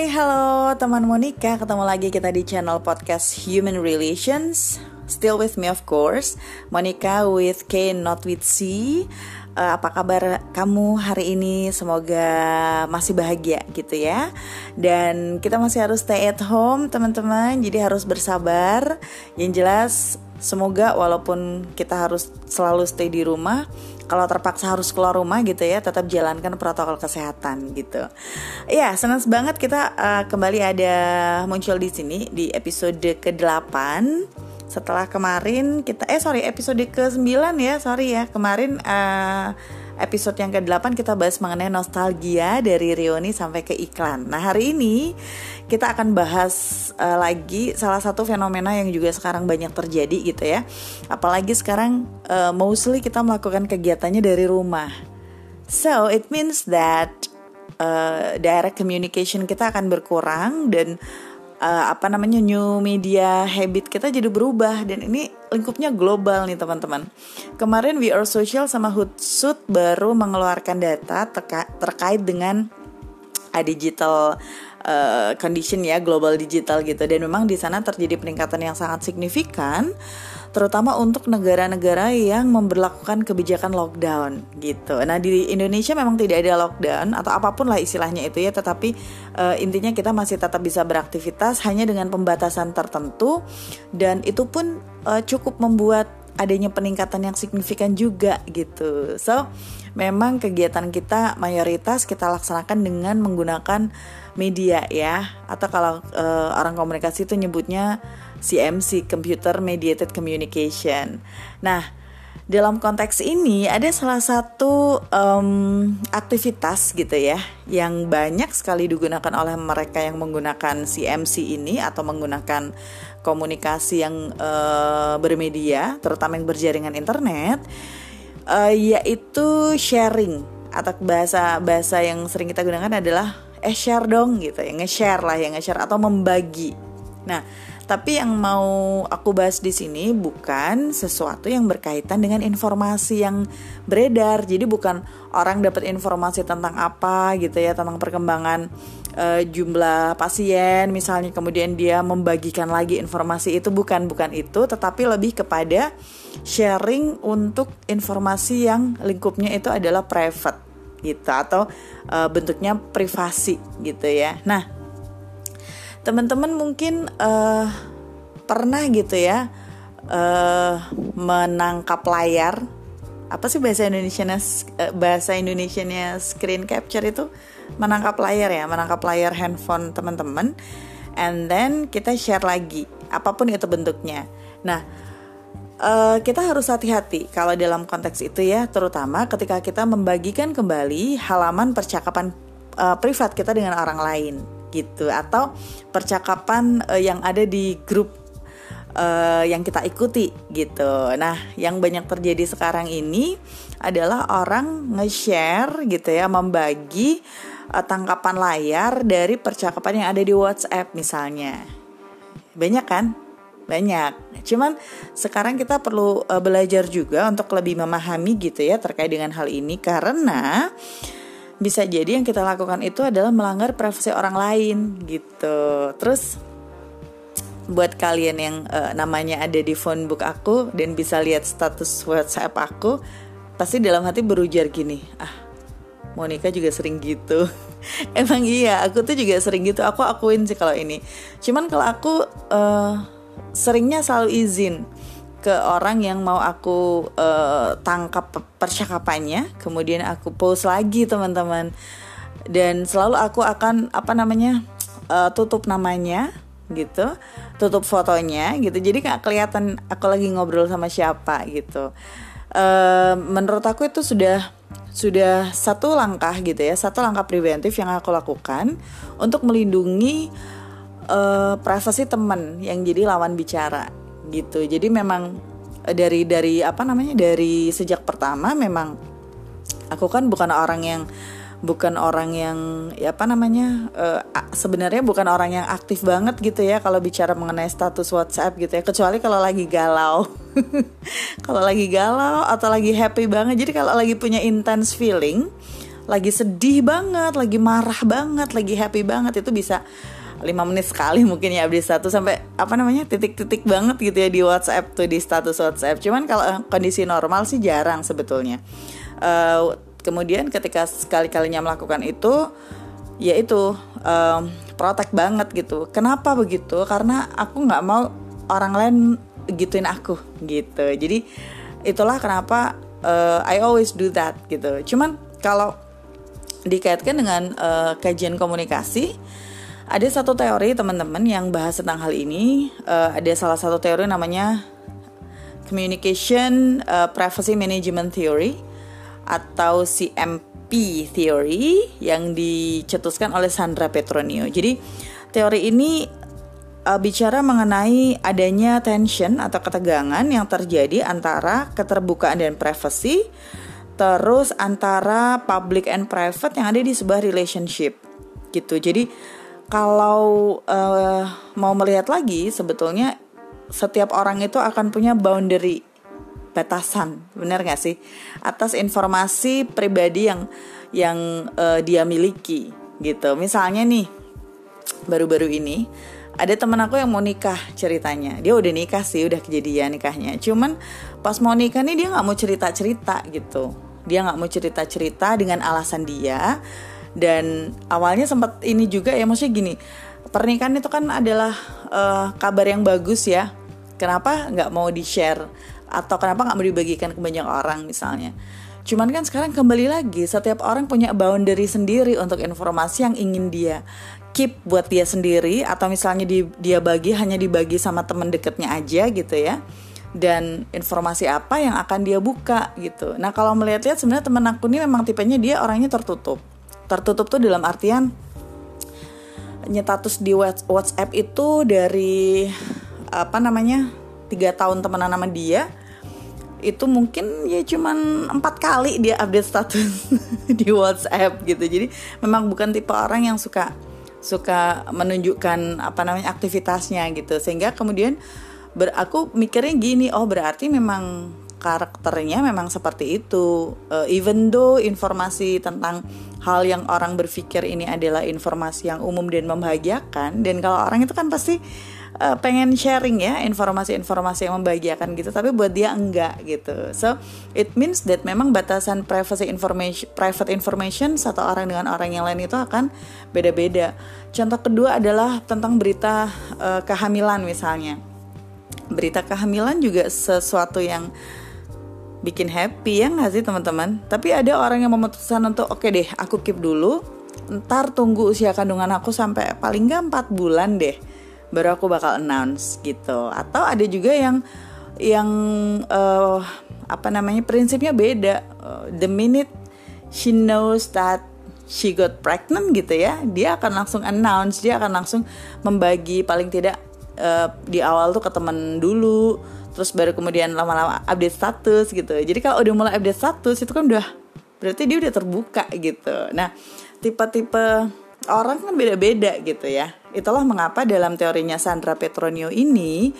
Hai, halo teman Monica, ketemu lagi kita di channel podcast Human Relations. Still with me of course, Monica with K not with C. Uh, apa kabar kamu hari ini? Semoga masih bahagia gitu ya. Dan kita masih harus stay at home teman-teman, jadi harus bersabar. Yang jelas semoga walaupun kita harus selalu stay di rumah, kalau terpaksa harus keluar rumah gitu ya tetap jalankan protokol kesehatan gitu. Ya senang banget kita uh, kembali ada muncul di sini di episode ke-8 setelah kemarin kita eh sorry episode ke-9 ya sorry ya. Kemarin uh, episode yang ke-8 kita bahas mengenai nostalgia dari Rioni sampai ke iklan. Nah, hari ini kita akan bahas uh, lagi salah satu fenomena yang juga sekarang banyak terjadi gitu ya. Apalagi sekarang uh, mostly kita melakukan kegiatannya dari rumah. So, it means that uh, direct communication kita akan berkurang dan uh, apa namanya new media habit kita jadi berubah. Dan ini lingkupnya global nih teman-teman. Kemarin We Are Social sama Hootsuite baru mengeluarkan data terka terkait dengan uh, digital uh, condition ya global digital gitu. Dan memang di sana terjadi peningkatan yang sangat signifikan terutama untuk negara-negara yang memperlakukan kebijakan lockdown gitu. Nah di Indonesia memang tidak ada lockdown atau apa pun lah istilahnya itu ya, tetapi uh, intinya kita masih tetap bisa beraktivitas hanya dengan pembatasan tertentu dan itu pun uh, cukup membuat adanya peningkatan yang signifikan juga gitu. So memang kegiatan kita mayoritas kita laksanakan dengan menggunakan media ya atau kalau uh, orang komunikasi itu nyebutnya CMC Computer Mediated Communication. Nah, dalam konteks ini ada salah satu um, aktivitas gitu ya yang banyak sekali digunakan oleh mereka yang menggunakan CMC ini atau menggunakan komunikasi yang uh, bermedia, terutama yang berjaringan internet, uh, yaitu sharing atau bahasa bahasa yang sering kita gunakan adalah eh share dong gitu ya nge-share lah ya nge-share atau membagi. Nah, tapi yang mau aku bahas di sini bukan sesuatu yang berkaitan dengan informasi yang beredar. Jadi bukan orang dapat informasi tentang apa gitu ya, tentang perkembangan uh, jumlah pasien misalnya kemudian dia membagikan lagi informasi itu bukan bukan itu, tetapi lebih kepada sharing untuk informasi yang lingkupnya itu adalah private gitu atau uh, bentuknya privasi gitu ya. Nah, teman-teman mungkin uh, pernah gitu ya uh, menangkap layar. Apa sih bahasa Indonesia uh, bahasa Indonesia-nya screen capture itu? Menangkap layar ya menangkap layar handphone teman-teman. And then kita share lagi apa pun itu bentuknya. Nah uh, kita harus hati-hati kalau dalam konteks itu ya terutama ketika kita membagikan kembali halaman percakapan uh, privat kita dengan orang lain gitu atau percakapan uh, yang ada di grup uh, yang kita ikuti gitu. Nah, yang banyak terjadi sekarang ini adalah orang nge-share gitu ya, membagi uh, tangkapan layar dari percakapan yang ada di WhatsApp misalnya. Banyak kan? Banyak. Cuman sekarang kita perlu uh, belajar juga untuk lebih memahami gitu ya terkait dengan hal ini karena bisa jadi yang kita lakukan itu adalah melanggar privasi orang lain gitu. Terus buat kalian yang uh, namanya ada di phone book aku dan bisa lihat status WhatsApp aku, pasti dalam hati berujar gini, ah Monica juga sering gitu. Emang iya, aku tuh juga sering gitu. Aku akuin sih kalau ini. Cuman kalau aku uh, seringnya selalu izin ke orang yang mau aku uh, tangkap percakapannya, kemudian aku post lagi teman-teman. Dan selalu aku akan apa namanya uh, tutup namanya gitu, tutup fotonya gitu. Jadi nggak kelihatan aku lagi ngobrol sama siapa gitu. Uh, menurut aku itu sudah sudah satu langkah gitu ya, satu langkah preventif yang aku lakukan untuk melindungi uh, privasi teman yang jadi lawan bicara gitu. Jadi memang eh, dari dari apa namanya dari sejak pertama memang aku kan bukan orang yang bukan orang yang ya apa namanya uh, sebenarnya bukan orang yang aktif banget gitu ya kalau bicara mengenai status WhatsApp gitu ya. Kecuali kalau lagi galau. Kalau lagi galau atau lagi happy banget. Jadi kalau lagi punya intense feeling lagi sedih banget, lagi marah banget, lagi happy banget itu bisa lima menit sekali mungkin ya update status sampai apa namanya titik-titik banget gitu ya di WhatsApp tuh di status WhatsApp. Cuman kalau kondisi normal sih jarang sebetulnya. Uh, kemudian ketika sekali-kalinya melakukan itu, yaitu um, protek banget gitu. Kenapa begitu? Karena aku nggak mau orang lain gituin aku gitu. Jadi itulah kenapa uh, I always do that gitu. Cuman kalau dikaitkan dengan uh, kajian komunikasi ada satu teori teman-teman yang bahas tentang hal ini. Uh, ada salah satu teori namanya Communication uh, Privacy Management Theory atau CMP Theory yang dicetuskan oleh Sandra Petronio. Jadi teori ini uh, bicara mengenai adanya tension atau ketegangan yang terjadi antara keterbukaan dan privacy terus antara public and private yang ada di sebuah relationship gitu. Jadi kalau uh, mau melihat lagi sebetulnya setiap orang itu akan punya boundary batasan benar gak sih? Atas informasi pribadi yang yang uh, dia miliki gitu. Misalnya nih baru-baru ini ada teman aku yang mau nikah ceritanya. Dia udah nikah sih udah kejadian nikahnya. Cuman pas mau nikah nih dia nggak mau cerita cerita gitu. Dia nggak mau cerita cerita dengan alasan dia dan awalnya sempat ini juga ya maksudnya gini pernikahan itu kan adalah uh, kabar yang bagus ya. Kenapa nggak mau di share atau kenapa nggak mau dibagikan ke banyak orang misalnya? Cuman kan sekarang kembali lagi setiap orang punya boundary sendiri untuk informasi yang ingin dia keep buat dia sendiri. Atau misalnya di, dia bagi hanya dibagi sama temen deketnya aja gitu ya. Dan informasi apa yang akan dia buka gitu. Nah kalau melihat-lihat sebenarnya temen aku ini memang tipenya dia orangnya tertutup tertutup tuh dalam artian nyetatus di WhatsApp itu dari apa namanya tiga tahun temenan sama dia itu mungkin ya cuman empat kali dia update status di WhatsApp gitu jadi memang bukan tipe orang yang suka suka menunjukkan apa namanya aktivitasnya gitu sehingga kemudian ber, aku mikirnya gini oh berarti memang karakternya memang seperti itu. Uh, even though informasi tentang hal yang orang berpikir ini adalah informasi yang umum dan membahagiakan, dan kalau orang itu kan pasti uh, pengen sharing ya informasi-informasi yang membahagiakan gitu, tapi buat dia enggak gitu. So it means that memang batasan privacy information, private information satu orang dengan orang yang lain itu akan beda-beda. Contoh kedua adalah tentang berita uh, kehamilan misalnya. Berita kehamilan juga sesuatu yang bikin happy ya nggak sih teman-teman? Tapi ada orang yang memutuskan untuk oke okay deh aku keep dulu. Ntar tunggu usia kandungan aku sampai paling nggak 4 bulan deh baru aku bakal announce gitu. Atau ada juga yang yang uh, apa namanya prinsipnya beda. Uh, the minute she knows that she got pregnant gitu ya dia akan langsung announce dia akan langsung membagi paling tidak uh, di awal tuh ke temen dulu terus baru kemudian lama-lama update status gitu. Jadi kalau udah mulai update status itu kan udah berarti dia udah terbuka gitu. Nah tipe-tipe orang kan beda-beda gitu ya. Itulah mengapa dalam teorinya Sandra Petronio ini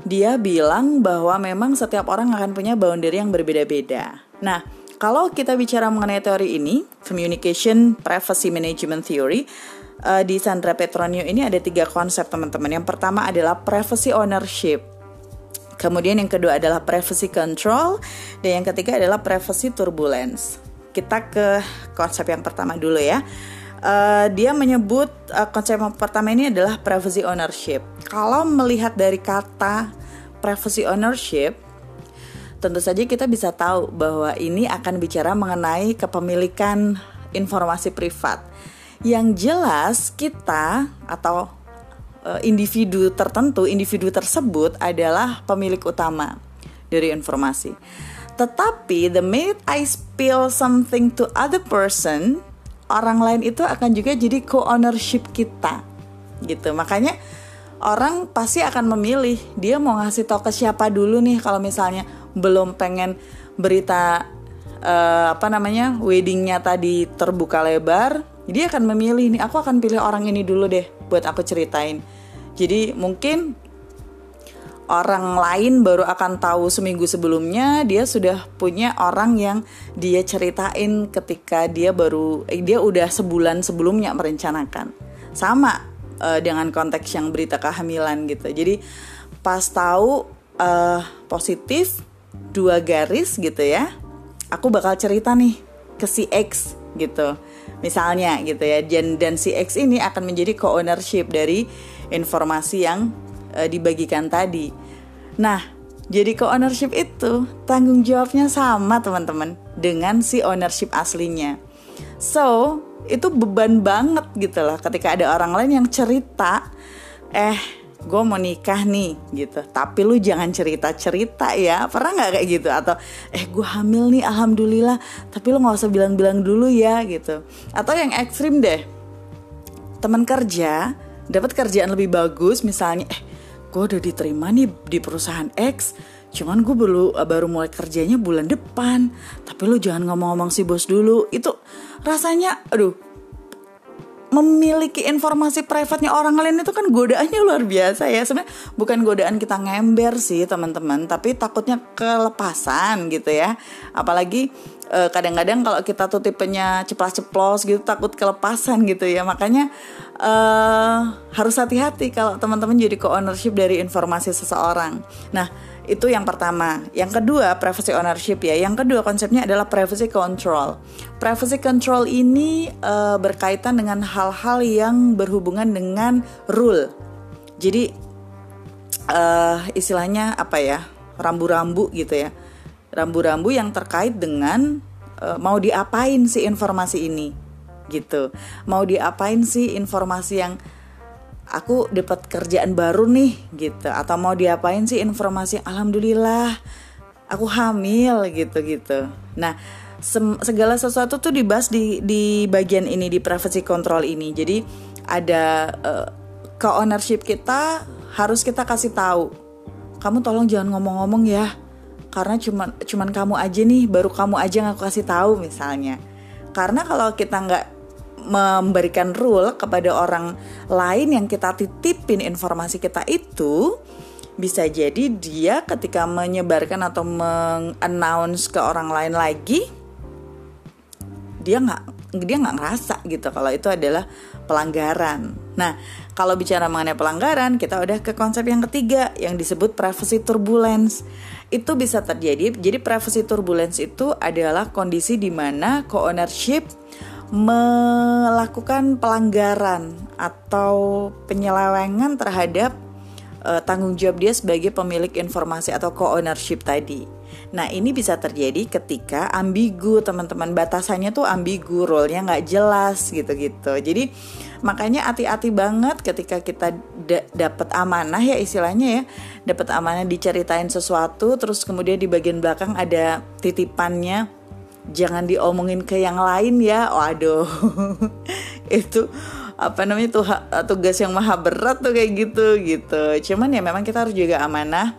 dia bilang bahwa memang setiap orang akan punya boundary yang berbeda-beda. Nah kalau kita bicara mengenai teori ini communication privacy management theory uh, di Sandra Petronio ini ada tiga konsep teman-teman. Yang pertama adalah privacy ownership. Kemudian yang kedua adalah privacy control dan yang ketiga adalah privacy turbulence. Kita ke konsep yang pertama dulu ya. Uh, dia menyebut uh, konsep yang pertama ini adalah privacy ownership. Kalau melihat dari kata privacy ownership, tentu saja kita bisa tahu bahwa ini akan bicara mengenai kepemilikan informasi privat. Yang jelas kita atau uh, individu tertentu, individu tersebut adalah pemilik utama dari informasi. Tetapi the minute I spill something to other person, orang lain itu akan juga jadi co-ownership kita. Gitu. Makanya orang pasti akan memilih dia mau ngasih tahu ke siapa dulu nih kalau misalnya belum pengen berita uh, apa namanya weddingnya tadi terbuka lebar dia akan memilih nih aku akan pilih orang ini dulu deh buat aku ceritain. Jadi mungkin orang lain baru akan tahu seminggu sebelumnya dia sudah punya orang yang dia ceritain ketika dia baru eh, dia udah sebulan sebelumnya merencanakan. Sama uh, dengan konteks yang berita kehamilan gitu. Jadi pas tahu uh, positif dua garis gitu ya aku bakal cerita nih ke si X gitu misalnya gitu ya dan dan si X ini akan menjadi co-ownership dari informasi yang uh, dibagikan tadi. Nah, jadi co-ownership itu tanggung jawabnya sama teman-teman dengan si ownership aslinya. So, itu beban banget gitu loh ketika ada orang lain yang cerita, eh gue mau nikah nih gitu. Tapi lu jangan cerita cerita ya. Pernah nggak kayak gitu? Atau eh gue hamil nih alhamdulillah. Tapi lu nggak usah bilang-bilang dulu ya gitu. Atau yang ekstrim deh. Teman kerja dapat kerjaan lebih bagus misalnya eh gue udah diterima nih di perusahaan X cuman gue baru baru mulai kerjanya bulan depan. Tapi lu jangan ngomong-ngomong si bos dulu. Itu rasanya aduh memiliki informasi privatnya orang lain itu kan godaannya luar biasa ya. Sebenarnya bukan godaan kita ngember sih teman-teman tapi takutnya kelepasan gitu ya. Apalagi eh, kadang-kadang kalau kita tuh tipenya ceplas-ceplos gitu takut kelepasan gitu ya. Makanya uh, harus hati-hati kalau teman-teman jadi co-ownership dari informasi seseorang. Nah itu yang pertama. Yang kedua, privacy ownership ya. Yang kedua konsepnya adalah privacy control. Privacy control ini uh, berkaitan dengan hal-hal yang berhubungan dengan rule. Jadi uh, istilahnya apa ya? Rambu-rambu gitu ya. Rambu-rambu yang terkait dengan uh, mau diapain sih informasi ini gitu. Mau diapain sih informasi yang aku dapat kerjaan baru nih gitu. Atau mau diapain sih informasi? Alhamdulillah aku hamil gitu gitu. Nah segala sesuatu tuh dibahas di di bagian ini di privacy control ini. Jadi ada uh, ke ownership kita harus kita kasih tahu. Kamu tolong jangan ngomong-ngomong ya karena cuman cuman kamu aja nih baru kamu aja yang aku kasih tahu misalnya. Karena kalau kita nggak memberikan rule kepada orang lain yang kita titipin informasi kita itu bisa jadi dia ketika menyebarkan atau mengannounce ke orang lain lagi dia nggak dia nggak ngerasa gitu kalau itu adalah pelanggaran. Nah, kalau bicara mengenai pelanggaran, kita udah ke konsep yang ketiga yang disebut privacy turbulence. Itu bisa terjadi. Jadi privacy turbulence itu adalah kondisi di mana co-ownership melakukan pelanggaran atau penyelewengan terhadap uh, tanggung jawab dia sebagai pemilik informasi atau co-ownership tadi. Nah ini bisa terjadi ketika ambigu teman-teman batasannya tuh ambigu, role-nya nggak jelas gitu-gitu. Jadi makanya hati-hati banget ketika kita dapat amanah ya istilahnya ya, dapat amanah diceritain sesuatu, terus kemudian di bagian belakang ada titipannya jangan diomongin ke yang lain ya. Waduh. Itu apa namanya tuh tugas yang maha berat tuh kayak gitu gitu. Cuman ya memang kita harus juga amanah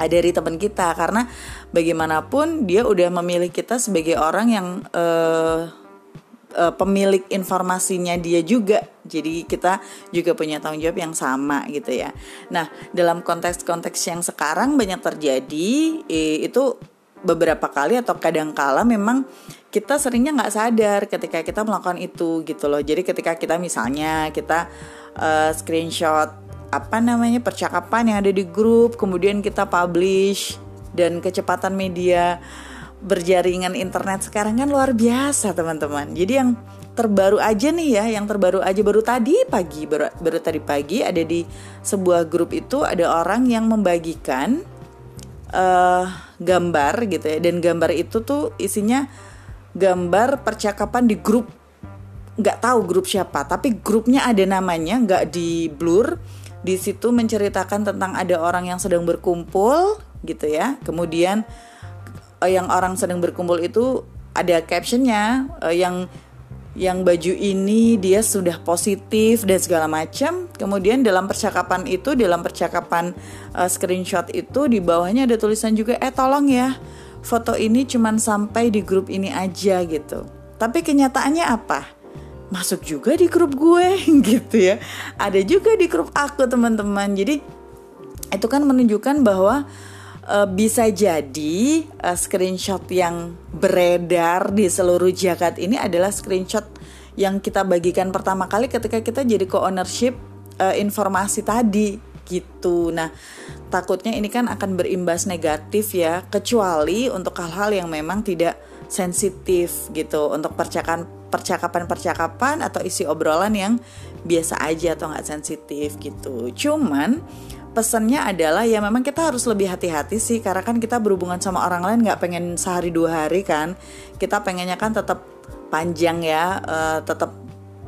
dari teman kita. Karena bagaimanapun dia udah memilih kita sebagai orang yang uh, uh, pemilik informasinya dia juga. Jadi kita juga punya tanggung jawab yang sama gitu ya. Nah dalam konteks-konteks yang sekarang banyak terjadi eh, itu beberapa kali atau kadang kala memang kita seringnya nggak sadar ketika kita melakukan itu gitu loh. Jadi ketika kita misalnya kita uh, screenshot apa namanya percakapan yang ada di grup kemudian kita publish dan kecepatan media berjaringan internet sekarang kan luar biasa teman-teman. Jadi yang terbaru aja nih ya yang terbaru aja baru tadi pagi baru, baru tadi pagi ada di sebuah grup itu ada orang yang membagikan uh, gambar gitu ya. Dan gambar itu tuh isinya gambar percakapan di grup. Nggak tahu grup siapa tapi grupnya ada namanya nggak di blur. Di situ menceritakan tentang ada orang yang sedang berkumpul gitu ya. Kemudian uh, yang orang sedang berkumpul itu ada captionnya uh, yang yang baju ini dia sudah positif dan segala macam. Kemudian dalam percakapan itu, dalam percakapan uh, screenshot itu di bawahnya ada tulisan juga, eh tolong ya, foto ini cuman sampai di grup ini aja gitu. Tapi kenyataannya apa? Masuk juga di grup gue gitu ya. Ada juga di grup aku teman-teman. Jadi itu kan menunjukkan bahwa uh, bisa jadi uh, screenshot yang beredar di seluruh jagat ini adalah screenshot yang kita bagikan pertama kali ketika kita jadi co-ownership uh, informasi tadi gitu. Nah, takutnya ini kan akan berimbas negatif ya, kecuali untuk hal-hal yang memang tidak sensitif gitu untuk percakapan percakapan-percakapan atau isi obrolan yang biasa aja atau nggak sensitif gitu. Cuman pesannya adalah ya memang kita harus lebih hati-hati sih karena kan kita berhubungan sama orang lain nggak pengen sehari dua hari kan. Kita pengennya kan tetap panjang ya uh, tetap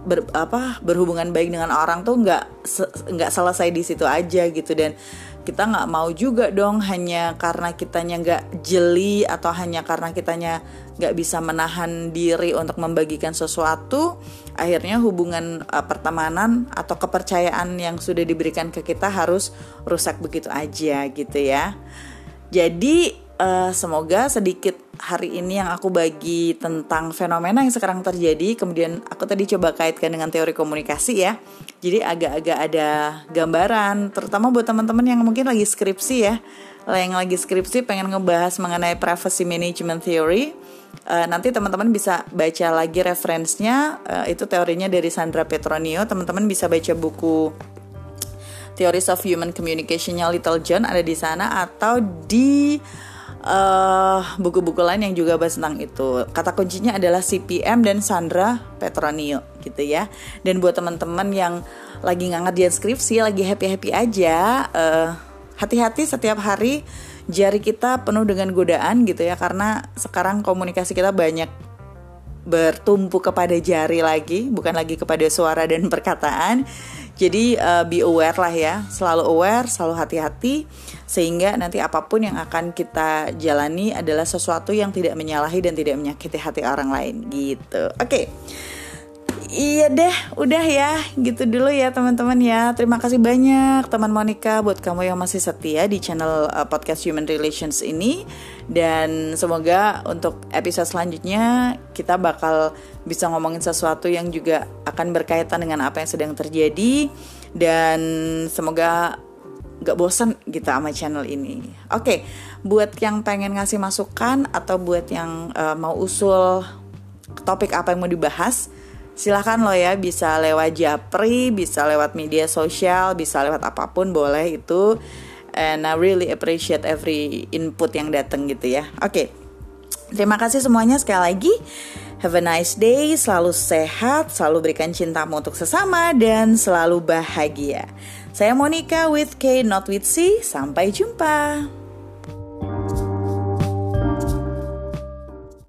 ber, apa berhubungan baik dengan orang tuh nggak nggak selesai di situ aja gitu. Dan kita nggak mau juga dong hanya karena kitanya nggak jeli atau hanya karena kitanya nggak bisa menahan diri untuk membagikan sesuatu akhirnya hubungan uh, pertemanan atau kepercayaan yang sudah diberikan ke kita harus rusak begitu aja gitu ya. Jadi uh, semoga sedikit hari ini yang aku bagi tentang fenomena yang sekarang terjadi kemudian aku tadi coba kaitkan dengan teori komunikasi ya. Jadi agak-agak ada gambaran terutama buat teman-teman yang mungkin lagi skripsi ya. Yang lagi skripsi pengen ngebahas mengenai privacy management theory uh, nanti teman-teman bisa baca lagi referensinya uh, itu teorinya dari Sandra Petronio teman-teman bisa baca buku Theories of Human Communication-nya Little John ada di sana atau di uh, buku-buku lain yang juga bahas tentang itu. Kata kuncinya adalah CPM dan Sandra Petronio gitu ya. Dan buat teman-teman yang lagi nggak ngerjain skripsi, lagi happy-happy aja, uh, hati-hati setiap hari jari kita penuh dengan godaan gitu ya karena sekarang komunikasi kita banyak bertumpu kepada jari lagi, bukan lagi kepada suara dan perkataan. Jadi uh, be aware lah ya, selalu aware, selalu hati-hati sehingga nanti apa pun yang akan kita jalani adalah sesuatu yang tidak menyalahi dan tidak menyakiti hati orang lain gitu. Oke. Okay. Iya deh, udah ya, gitu dulu ya teman-teman ya. Terima kasih banyak teman Monica buat kamu yang masih setia di channel uh, podcast Human Relations ini. Dan semoga untuk episode selanjutnya kita bakal bisa ngomongin sesuatu yang juga akan berkaitan dengan apa yang sedang terjadi. Dan semoga gak bosan gitu sama channel ini. Oke, buat yang pengen ngasih masukan atau buat yang uh, mau usul topik apa yang mau dibahas silahkan lo ya bisa lewat japri bisa lewat media sosial bisa lewat apa pun boleh itu and I really appreciate every input yang datang gitu ya oke okay. terima kasih semuanya sekali lagi Have a nice day, selalu sehat, selalu berikan cintamu untuk sesama, dan selalu bahagia. Saya Monica with K, not with C. Sampai jumpa.